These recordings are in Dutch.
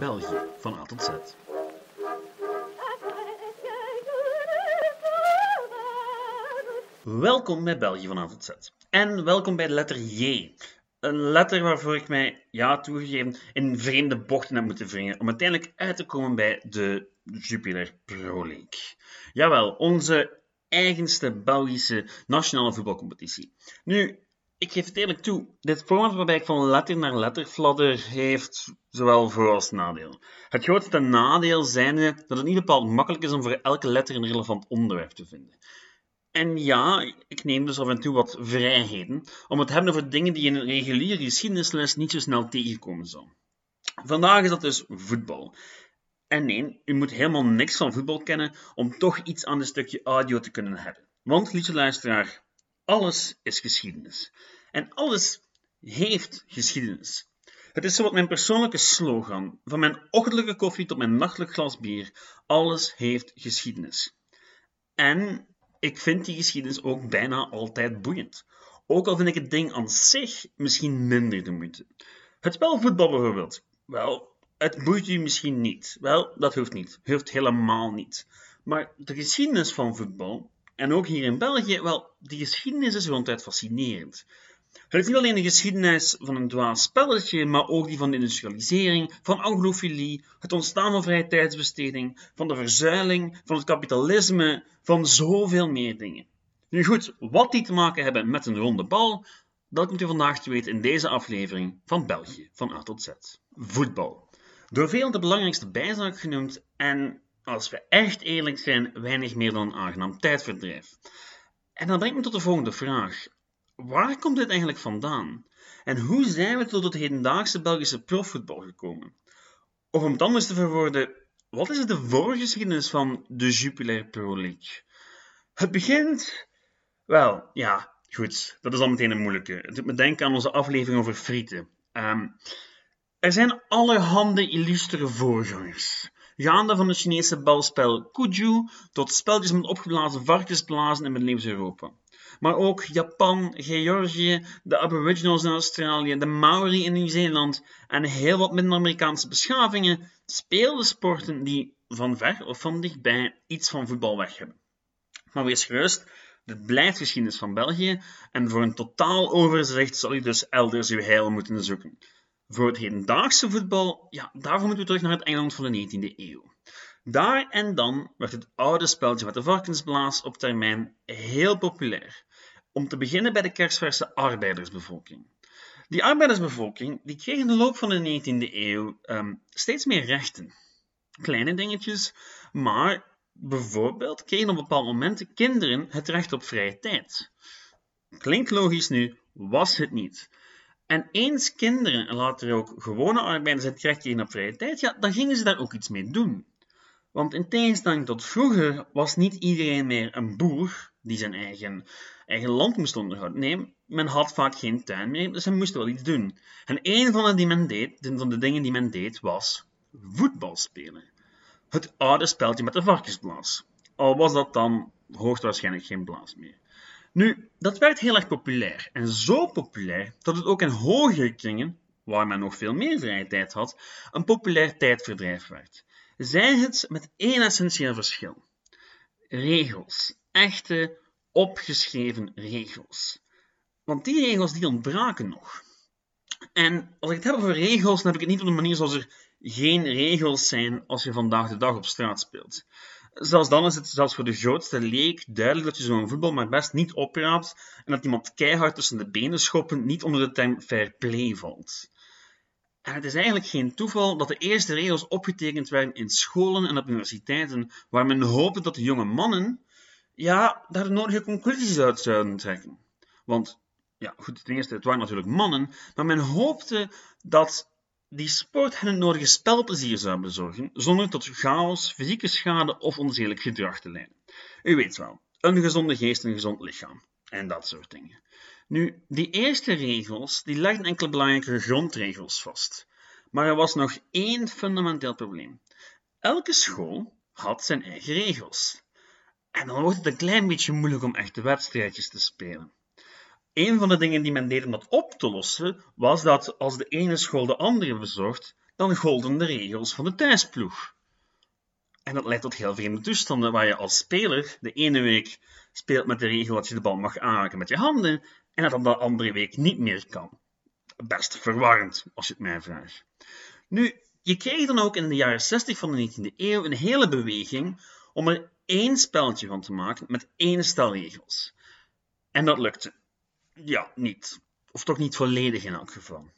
België van A tot Z. Welkom bij België van A tot Z. En welkom bij de letter J. Een letter waarvoor ik mij, ja, toegegeven, in vreemde bochten heb moeten wringen om uiteindelijk uit te komen bij de Jupiler Pro League. Jawel, onze eigenste Belgische nationale voetbalcompetitie. Nu, ik geef het eerlijk toe, dit format waarbij ik van letter naar letter fladder heeft zowel voor- als nadeel. Het grootste nadeel zijnde dat het niet bepaald makkelijk is om voor elke letter een relevant onderwerp te vinden. En ja, ik neem dus af en toe wat vrijheden om het te hebben over dingen die in een reguliere geschiedenisles niet zo snel tegenkomen zou. Vandaag is dat dus voetbal. En nee, u moet helemaal niks van voetbal kennen om toch iets aan een stukje audio te kunnen hebben. Want, lieve luisteraar, alles is geschiedenis. En alles heeft geschiedenis. Het is zowat mijn persoonlijke slogan, van mijn ochtendelijke koffie tot mijn nachtelijk glas bier. Alles heeft geschiedenis. En ik vind die geschiedenis ook bijna altijd boeiend. Ook al vind ik het ding aan zich misschien minder de moeite. Het spel voetbal bijvoorbeeld. Wel, het boeit u misschien niet. Wel, dat hoeft niet. Hoeft helemaal niet. Maar de geschiedenis van voetbal, en ook hier in België, wel, die geschiedenis is ronduit fascinerend. Het is niet alleen de geschiedenis van een dwaas spelletje, maar ook die van de industrialisering, van anglofilie, het ontstaan van vrije tijdsbesteding, van de verzuiling, van het kapitalisme, van zoveel meer dingen. Nu goed, wat die te maken hebben met een ronde bal, dat komt u vandaag te weten in deze aflevering van België van A tot Z. Voetbal. Door veel de belangrijkste bijzaak genoemd en, als we echt eerlijk zijn, weinig meer dan aangenaam tijdverdrijf. En dat brengt me tot de volgende vraag. Waar komt dit eigenlijk vandaan? En hoe zijn we tot het hedendaagse Belgische profvoetbal gekomen? Of om het anders te verwoorden, wat is de voorgeschiedenis van de Jupiler Pro League? Het begint... Wel, ja, goed, dat is al meteen een moeilijke. Het doet me denken aan onze aflevering over frieten. Ehm, er zijn allerhande illustere voorgangers. Gaande van het Chinese balspel Kuju tot spelletjes met opgeblazen varkensblazen in middeleeuws Europa. Maar ook Japan, Georgië, de Aboriginals in Australië, de Maori in Nieuw-Zeeland en heel wat minder Amerikaanse beschavingen speelden sporten die van ver of van dichtbij iets van voetbal weg hebben. Maar wees gerust, dit blijft geschiedenis van België en voor een totaal overzicht zal u dus elders uw heil moeten zoeken. Voor het hedendaagse voetbal, ja, daarvoor moeten we terug naar het Engeland van de 19e eeuw. Daar en dan werd het oude speltje met de varkensblaas op termijn heel populair. Om te beginnen bij de kersverse arbeidersbevolking. Die arbeidersbevolking die kreeg in de loop van de 19e eeuw um, steeds meer rechten. Kleine dingetjes, maar bijvoorbeeld kregen op bepaalde momenten kinderen het recht op vrije tijd. Klinkt logisch nu, was het niet. En eens kinderen en later ook gewone arbeiders het recht kregen op vrije tijd, ja, dan gingen ze daar ook iets mee doen. Want in tegenstelling tot vroeger was niet iedereen meer een boer die zijn eigen, eigen land moest onderhouden. Nee, men had vaak geen tuin meer, dus men moest wel iets doen. En een van de, die men deed, van de dingen die men deed was voetbal spelen. Het oude speltje met de varkensblaas. Al was dat dan hoogstwaarschijnlijk geen blaas meer. Nu, dat werd heel erg populair. En zo populair dat het ook in hogere kringen, waar men nog veel meer vrije tijd had, een populair tijdverdrijf werd. Zij het met één essentieel verschil. Regels. Echte, opgeschreven regels. Want die regels die ontbraken nog. En als ik het heb over regels, dan heb ik het niet op de manier zoals er geen regels zijn als je vandaag de dag op straat speelt. Zelfs dan is het zelfs voor de grootste leek duidelijk dat je zo'n voetbal maar best niet opraapt en dat iemand keihard tussen de benen schoppen niet onder de term fair play valt. En het is eigenlijk geen toeval dat de eerste regels opgetekend werden in scholen en op universiteiten, waar men hoopte dat de jonge mannen ja, daar de nodige conclusies uit zouden trekken. Want, ja, goed, ten eerste, het waren natuurlijk mannen, maar men hoopte dat die sport hen het nodige spelplezier zou bezorgen, zonder tot chaos, fysieke schade of onzedelijk gedrag te leiden. U weet wel, een gezonde geest en een gezond lichaam. En dat soort dingen. Nu, die eerste regels, die legden enkele belangrijke grondregels vast. Maar er was nog één fundamenteel probleem. Elke school had zijn eigen regels. En dan wordt het een klein beetje moeilijk om echte wedstrijdjes te spelen. Een van de dingen die men deed om dat op te lossen, was dat als de ene school de andere bezocht, dan golden de regels van de thuisploeg. En dat leidt tot heel vreemde toestanden, waar je als speler de ene week speelt met de regel dat je de bal mag aanraken met je handen, en dat dan de andere week niet meer kan. Best verwarrend, als je het mij vraagt. Nu, je kreeg dan ook in de jaren 60 van de 19e eeuw een hele beweging om er één spelletje van te maken met één stel regels. En dat lukte. Ja, niet. Of toch niet volledig in elk geval.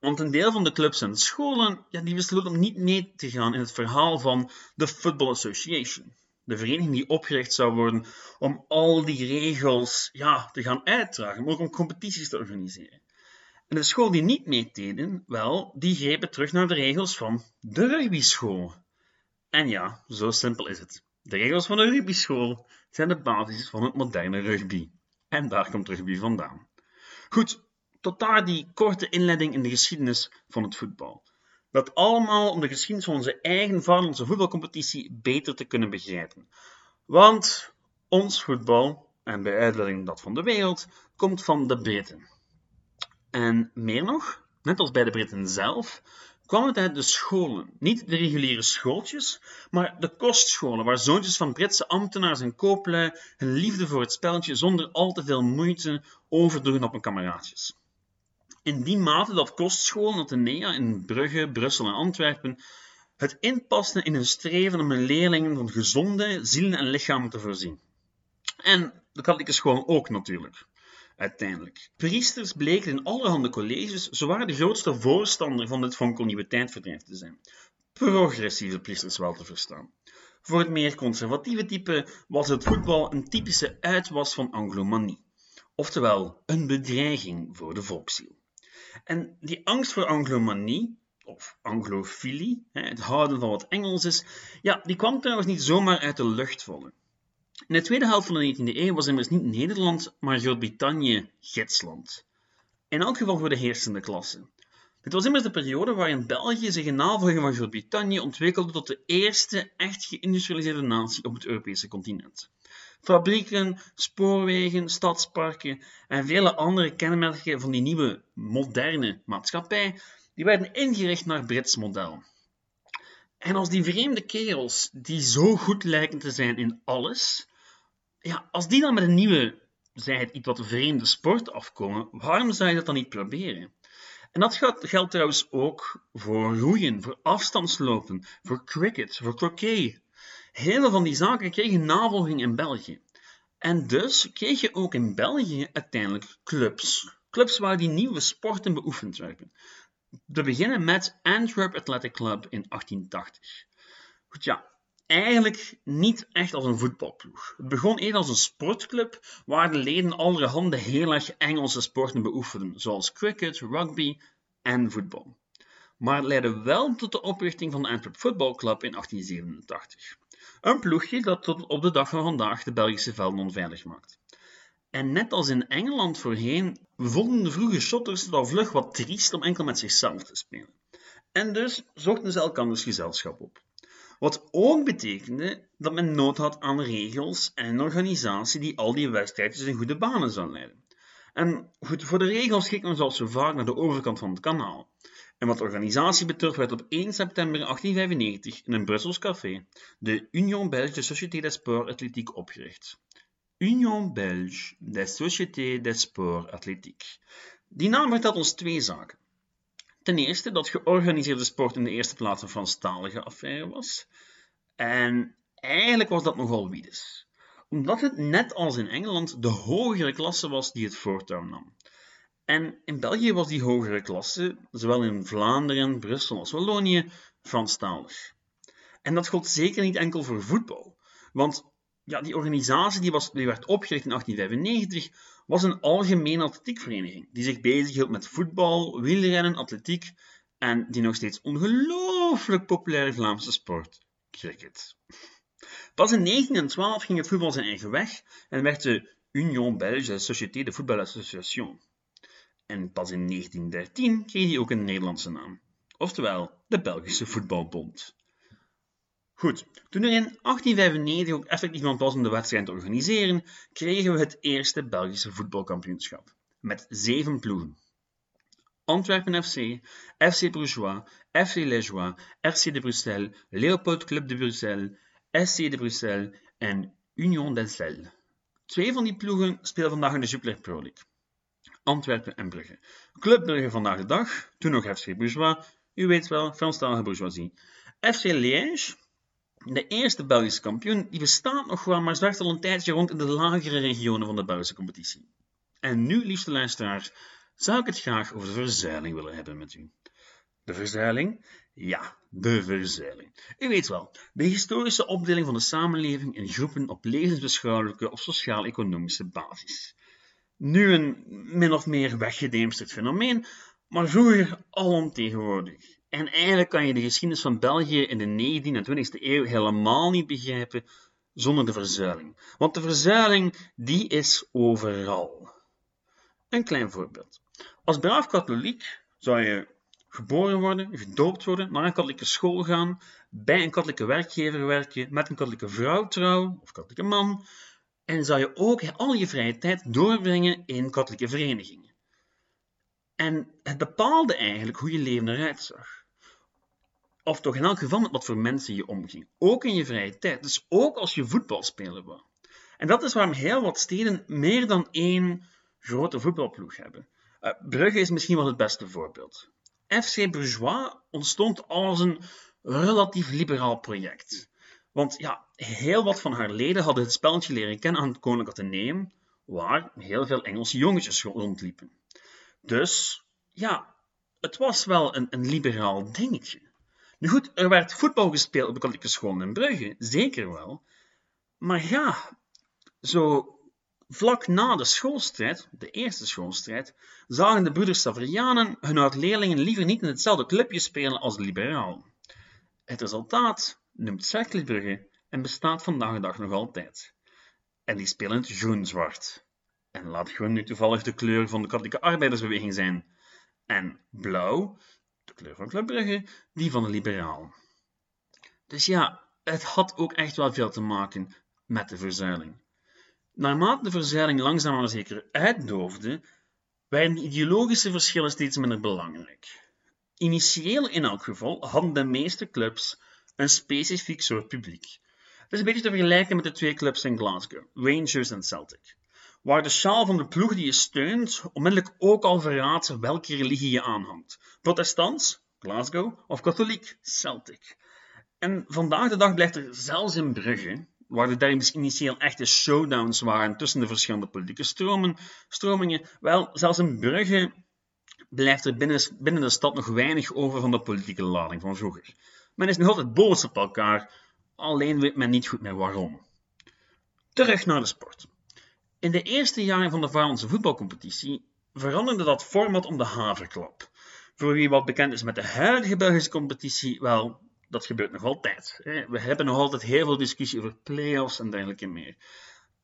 Want een deel van de clubs en scholen ja, die besloten om niet mee te gaan in het verhaal van de Football Association. De vereniging die opgericht zou worden om al die regels ja, te gaan uitdragen, maar ook om competities te organiseren. En de school die niet meededen, wel, die grepen terug naar de regels van de rugbyschool. En ja, zo simpel is het. De regels van de rugbyschool zijn de basis van het moderne rugby. En daar komt rugby vandaan. Goed, tot daar die korte inleiding in de geschiedenis van het voetbal. Dat allemaal om de geschiedenis van onze eigen vaderlandse voetbalcompetitie beter te kunnen begrijpen. Want ons voetbal, en bij uitleiding dat van de wereld, komt van de Britten. En meer nog, net als bij de Britten zelf, kwam het uit de scholen. Niet de reguliere schooltjes, maar de kostscholen, waar zoontjes van Britse ambtenaars en kooplui hun liefde voor het spelletje zonder al te veel moeite overdroegen op hun kameraadjes. In die mate dat kostscholen Atenea in Brugge, Brussel en Antwerpen het inpasten in hun streven om hun leerlingen van gezonde zielen en lichamen te voorzien. En de katholieke scholen ook natuurlijk uiteindelijk. Priesters bleken in allerhande colleges zwaar de grootste voorstander van dit fonkelnieuwe te zijn. Progressieve priesters wel te verstaan. Voor het meer conservatieve type was het voetbal een typische uitwas van anglomanie, oftewel een bedreiging voor de volksziel. En die angst voor anglomanie, of anglofilie, het houden van wat Engels is, ja, die kwam trouwens niet zomaar uit de lucht vallen. In de tweede helft van de 19e eeuw was immers niet Nederland, maar Groot-Brittannië gidsland. In elk geval voor de heersende klasse. Dit was immers de periode waarin België zich in navolging van Groot-Brittannië ontwikkelde tot de eerste echt geïndustrialiseerde natie op het Europese continent. Fabrieken, spoorwegen, stadsparken en vele andere kenmerken van die nieuwe, moderne maatschappij die werden ingericht naar Brits model. En als die vreemde kerels, die zo goed lijken te zijn in alles, ja, als die dan met een nieuwe, zij het iets wat vreemde sport afkomen, waarom zou je dat dan niet proberen? En dat geldt trouwens ook voor roeien, voor afstandslopen, voor cricket, voor croquet. Heel van die zaken kregen navolging in België. En dus kreeg je ook in België uiteindelijk clubs. Clubs waar die nieuwe sporten beoefend werden. We beginnen met Antwerp Athletic Club in 1880. Goed, ja, eigenlijk niet echt als een voetbalploeg. Het begon eerder als een sportclub waar de leden allerhande heel erg Engelse sporten beoefenden, zoals cricket, rugby en voetbal. Maar het leidde wel tot de oprichting van de Antwerp Football Club in 1887. Een ploegje dat tot op de dag van vandaag de Belgische velden onveilig maakt. En net als in Engeland voorheen, vonden de vroege shotters het al vlug wat triest om enkel met zichzelf te spelen. En dus zochten ze elkanders gezelschap op. Wat ook betekende dat men nood had aan regels en een organisatie die al die wedstrijdjes in goede banen zou leiden. En goed, voor de regels ging men zoals zo vaak naar de overkant van het kanaal. En wat organisatie betreft werd op 1 september 1895 in een Brussels café de Union Belge de Société des Sports Athlétiques opgericht. Union Belge des Sociétés des Sports Athlétiques. Die naam vertelt ons twee zaken. Ten eerste dat georganiseerde sport in de eerste plaats een Franstalige affaire was. En eigenlijk was dat nogal wiedes. Omdat het net als in Engeland de hogere klasse was die het voortouw nam. En in België was die hogere klasse, zowel in Vlaanderen, Brussel als Wallonië, Franstalig. En dat gold zeker niet enkel voor voetbal. Want ja, die organisatie die, was, die werd opgericht in 1895 was een algemene atletiekvereniging die zich bezighield met voetbal, wielrennen, atletiek en die nog steeds ongelooflijk populaire Vlaamse sport, cricket. Pas in 1912 ging het voetbal zijn eigen weg en werd de Union Belge Société de Football Association. En pas in 1913 kreeg hij ook een Nederlandse naam, oftewel de Belgische Voetbalbond. Goed, toen er in 1895 ook effectief iemand was om de wedstrijd te organiseren, kregen we het eerste Belgische voetbalkampioenschap, met zeven ploegen. Antwerpen FC, FC Brugeois, FC Lejois, RC de Bruxelles, Leopold Club de Bruxelles, SC de Bruxelles en Union d'Elsel. Twee van die ploegen spelen vandaag in de Jupiler Pro League. Antwerpen en Brugge. Club Brugge vandaag de dag, toen nog FC Bourgeois, u weet wel, Franstalige bourgeoisie. FC Liège, de eerste Belgische kampioen, die bestaat nog wel, maar zwerft al een tijdje rond in de lagere regionen van de Belgische competitie. En nu, liefste luisteraars, zou ik het graag over de verzuiling willen hebben met u. De verzuiling? Ja, de verzuiling. U weet wel, de historische opdeling van de samenleving in groepen op levensbeschouwelijke of sociaal-economische basis. Nu een min of meer weggedemsterd fenomeen, maar vroeger alomtegenwoordig. En eigenlijk kan je de geschiedenis van België in de 19e en 20e eeuw helemaal niet begrijpen zonder de verzuiling. Want de verzuiling, die is overal. Een klein voorbeeld. Als braaf katholiek zou je geboren worden, gedoopt worden, naar een katholieke school gaan, bij een katholieke werkgever werken, met een katholieke vrouw trouwen, of katholieke man, en zou je ook al je vrije tijd doorbrengen in katholieke verenigingen. En het bepaalde eigenlijk hoe je leven eruit zag. Of toch in elk geval met wat voor mensen je omging. Ook in je vrije tijd. Dus ook als je voetbalspeler was. En dat is waarom heel wat steden meer dan één grote voetbalploeg hebben. Uh, Brugge is misschien wel het beste voorbeeld. FC Bourgeois ontstond als een relatief liberaal project. Want ja, heel wat van haar leden hadden het spelletje leren kennen aan het Koninklijk Atheneum, waar heel veel Engelse jongetjes rondliepen. Dus ja, het was wel een, een liberaal dingetje. Nu goed, er werd voetbal gespeeld op de katholieke school in Brugge, zeker wel. Maar ja, zo vlak na de schoolstrijd, de eerste schoolstrijd, zagen de broeders Saverianen hun oud-leerlingen liever niet in hetzelfde clubje spelen als de liberalen. Het resultaat noemt Cercle Brugge en bestaat vandaag de dag nog altijd. En die spelen het groen-zwart. En laat groen nu toevallig de kleur van de katholieke arbeidersbeweging zijn. En blauw, de kleur van Club Brugge, die van de liberaal. Dus ja, het had ook echt wel veel te maken met de verzuiling. Naarmate de verzuiling langzaam maar zeker uitdoofde, werden ideologische verschillen steeds minder belangrijk. Initieel in elk geval hadden de meeste clubs een specifiek soort publiek. Het is een beetje te vergelijken met de twee clubs in Glasgow, Rangers en Celtic, waar de sjaal van de ploeg die je steunt onmiddellijk ook al verraadt welke religie je aanhangt. Protestants, Glasgow, of katholiek, Celtic. En vandaag de dag blijft er zelfs in Brugge, waar de derbies initieel echte showdowns waren tussen de verschillende politieke stromingen, wel, zelfs in Brugge blijft er binnen, binnen de stad nog weinig over van de politieke lading van vroeger. Men is nog altijd boos op elkaar, alleen weet men niet goed meer waarom. Terug naar de sport. In de eerste jaren van de Vaarlandse voetbalcompetitie veranderde dat format om de haverklap. Voor wie wat bekend is met de huidige Belgische competitie, wel, dat gebeurt nog altijd. We hebben nog altijd heel veel discussie over play-offs en dergelijke meer.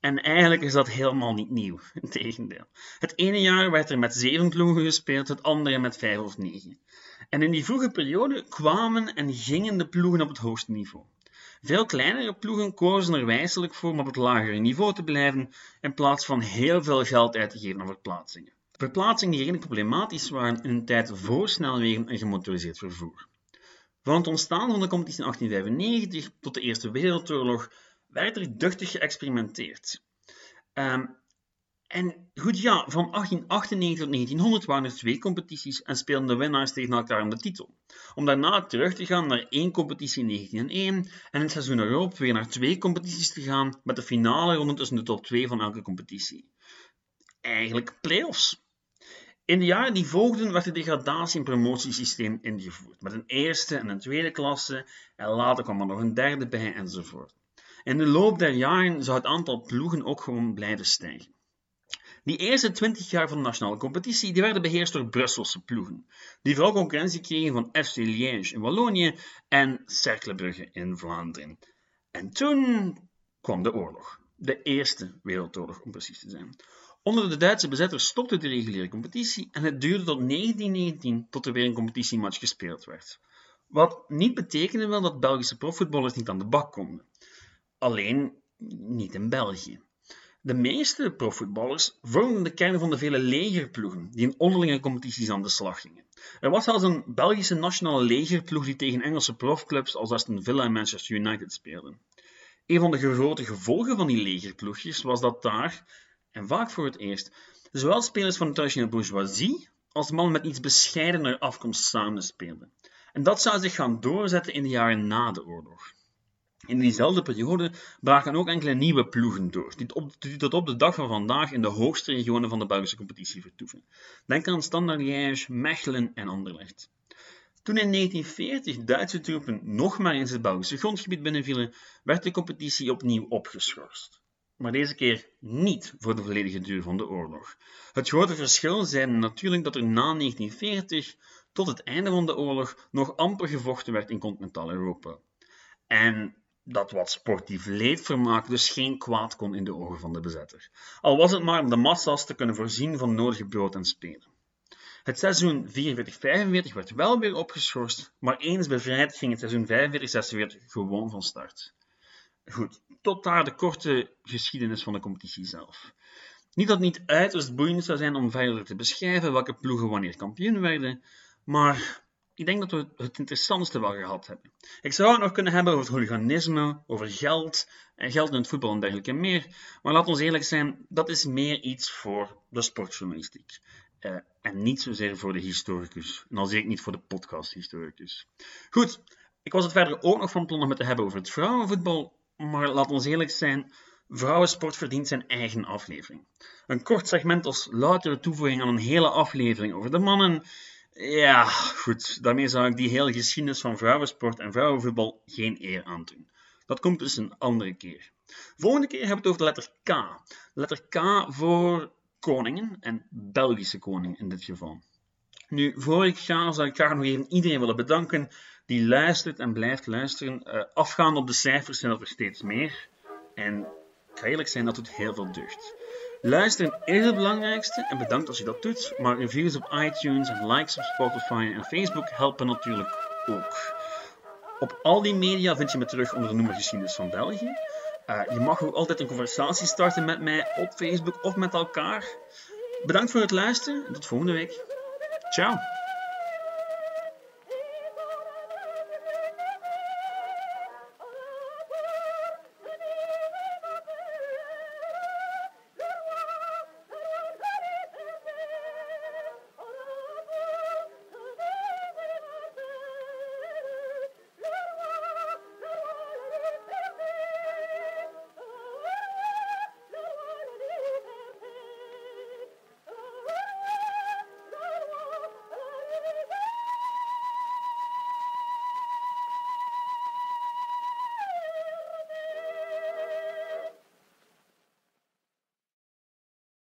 En eigenlijk is dat helemaal niet nieuw, integendeel. Het ene jaar werd er met zeven ploegen gespeeld, het andere met vijf of negen. En in die vroege periode kwamen en gingen de ploegen op het hoogste niveau. Veel kleinere ploegen kozen er wijselijk voor om op het lagere niveau te blijven, in plaats van heel veel geld uit te geven aan verplaatsingen. Verplaatsingen die redelijk problematisch waren in een tijd voor snelwegen en gemotoriseerd vervoer. Van het ontstaan van de competitie in 1895 tot de Eerste Wereldoorlog werd er duchtig geëxperimenteerd. Um, en goed, ja, van 1898 tot 1900 waren er twee competities en speelden de winnaars tegen elkaar om de titel. Om daarna terug te gaan naar één competitie in 1901 en het seizoen erop weer naar twee competities te gaan met de finale ronde tussen de top 2 van elke competitie. Eigenlijk play-offs. In de jaren die volgden werd het degradatie- en promotiesysteem ingevoerd, met een eerste en een tweede klasse en later kwam er nog een derde bij enzovoort. In de loop der jaren zou het aantal ploegen ook gewoon blijven stijgen. Die eerste 20 jaar van de nationale competitie die werden beheerst door Brusselse ploegen, die vooral concurrentie kregen van FC Liège in Wallonië en Cercle Brugge in Vlaanderen. En toen kwam de oorlog. De Eerste Wereldoorlog, om precies te zijn. Onder de Duitse bezetters stopte de reguliere competitie en het duurde tot 1919 tot er weer een competitiematch gespeeld werd. Wat niet betekende wel dat Belgische profvoetballers niet aan de bak konden. Alleen niet in België. De meeste profvoetballers vormden de kern van de vele legerploegen die in onderlinge competities aan de slag gingen. Er was zelfs een Belgische nationale legerploeg die tegen Engelse profclubs als Aston Villa en Manchester United speelde. Een van de grote gevolgen van die legerploegjes was dat daar, en vaak voor het eerst, zowel spelers van de traditionele bourgeoisie als mannen met iets bescheidener afkomst samen speelden. En dat zou zich gaan doorzetten in de jaren na de oorlog. In diezelfde periode braken ook enkele nieuwe ploegen door, die tot op de dag van vandaag in de hoogste regionen van de Belgische competitie vertoeven. Denk aan Standard Liège, Mechelen en Anderlecht. Toen in 1940 Duitse troepen nog maar eens het Belgische grondgebied binnenvielen, werd de competitie opnieuw opgeschorst. Maar deze keer niet voor de volledige duur van de oorlog. Het grote verschil zijn natuurlijk dat er na 1940 tot het einde van de oorlog nog amper gevochten werd in continentaal Europa. En dat wat sportief leedvermaak dus geen kwaad kon in de ogen van de bezetter. Al was het maar om de massa's te kunnen voorzien van nodige brood en spelen. Het seizoen 44-45 werd wel weer opgeschorst, maar eens bevrijd ging het seizoen 45-46 gewoon van start. Goed, tot daar de korte geschiedenis van de competitie zelf. Niet dat het niet uiterst boeiend zou zijn om verder te beschrijven welke ploegen wanneer kampioen werden, maar ik denk dat we het interessantste wel gehad hebben. Ik zou het nog kunnen hebben over het hooliganisme, over geld, en geld in het voetbal en dergelijke meer. Maar laat ons eerlijk zijn, dat is meer iets voor de sportjournalistiek. Uh, en niet zozeer voor de historicus. En al zeker niet voor de podcasthistoricus. Goed, ik was het verder ook nog van plan om het te hebben over het vrouwenvoetbal. Maar laat ons eerlijk zijn, vrouwensport verdient zijn eigen aflevering. Een kort segment als loutere toevoeging aan een hele aflevering over de mannen ja, goed. Daarmee zou ik die hele geschiedenis van vrouwensport en vrouwenvoetbal geen eer aandoen. Dat komt dus een andere keer. Volgende keer hebben we het over de letter K. Letter K voor koningen en Belgische koning in dit geval. Nu, voor ik ga, zou ik graag nog even iedereen willen bedanken die luistert en blijft luisteren. Uh, afgaand op de cijfers zijn er steeds meer. En ik ga eerlijk zijn, dat doet heel veel deugd. Luisteren is het belangrijkste en bedankt als je dat doet, maar reviews op iTunes en likes op Spotify en Facebook helpen natuurlijk ook. Op al die media vind je me terug onder de noemer Geschiedenis van België. Uh, je mag ook altijd een conversatie starten met mij op Facebook of met elkaar. Bedankt voor het luisteren en tot volgende week. Ciao!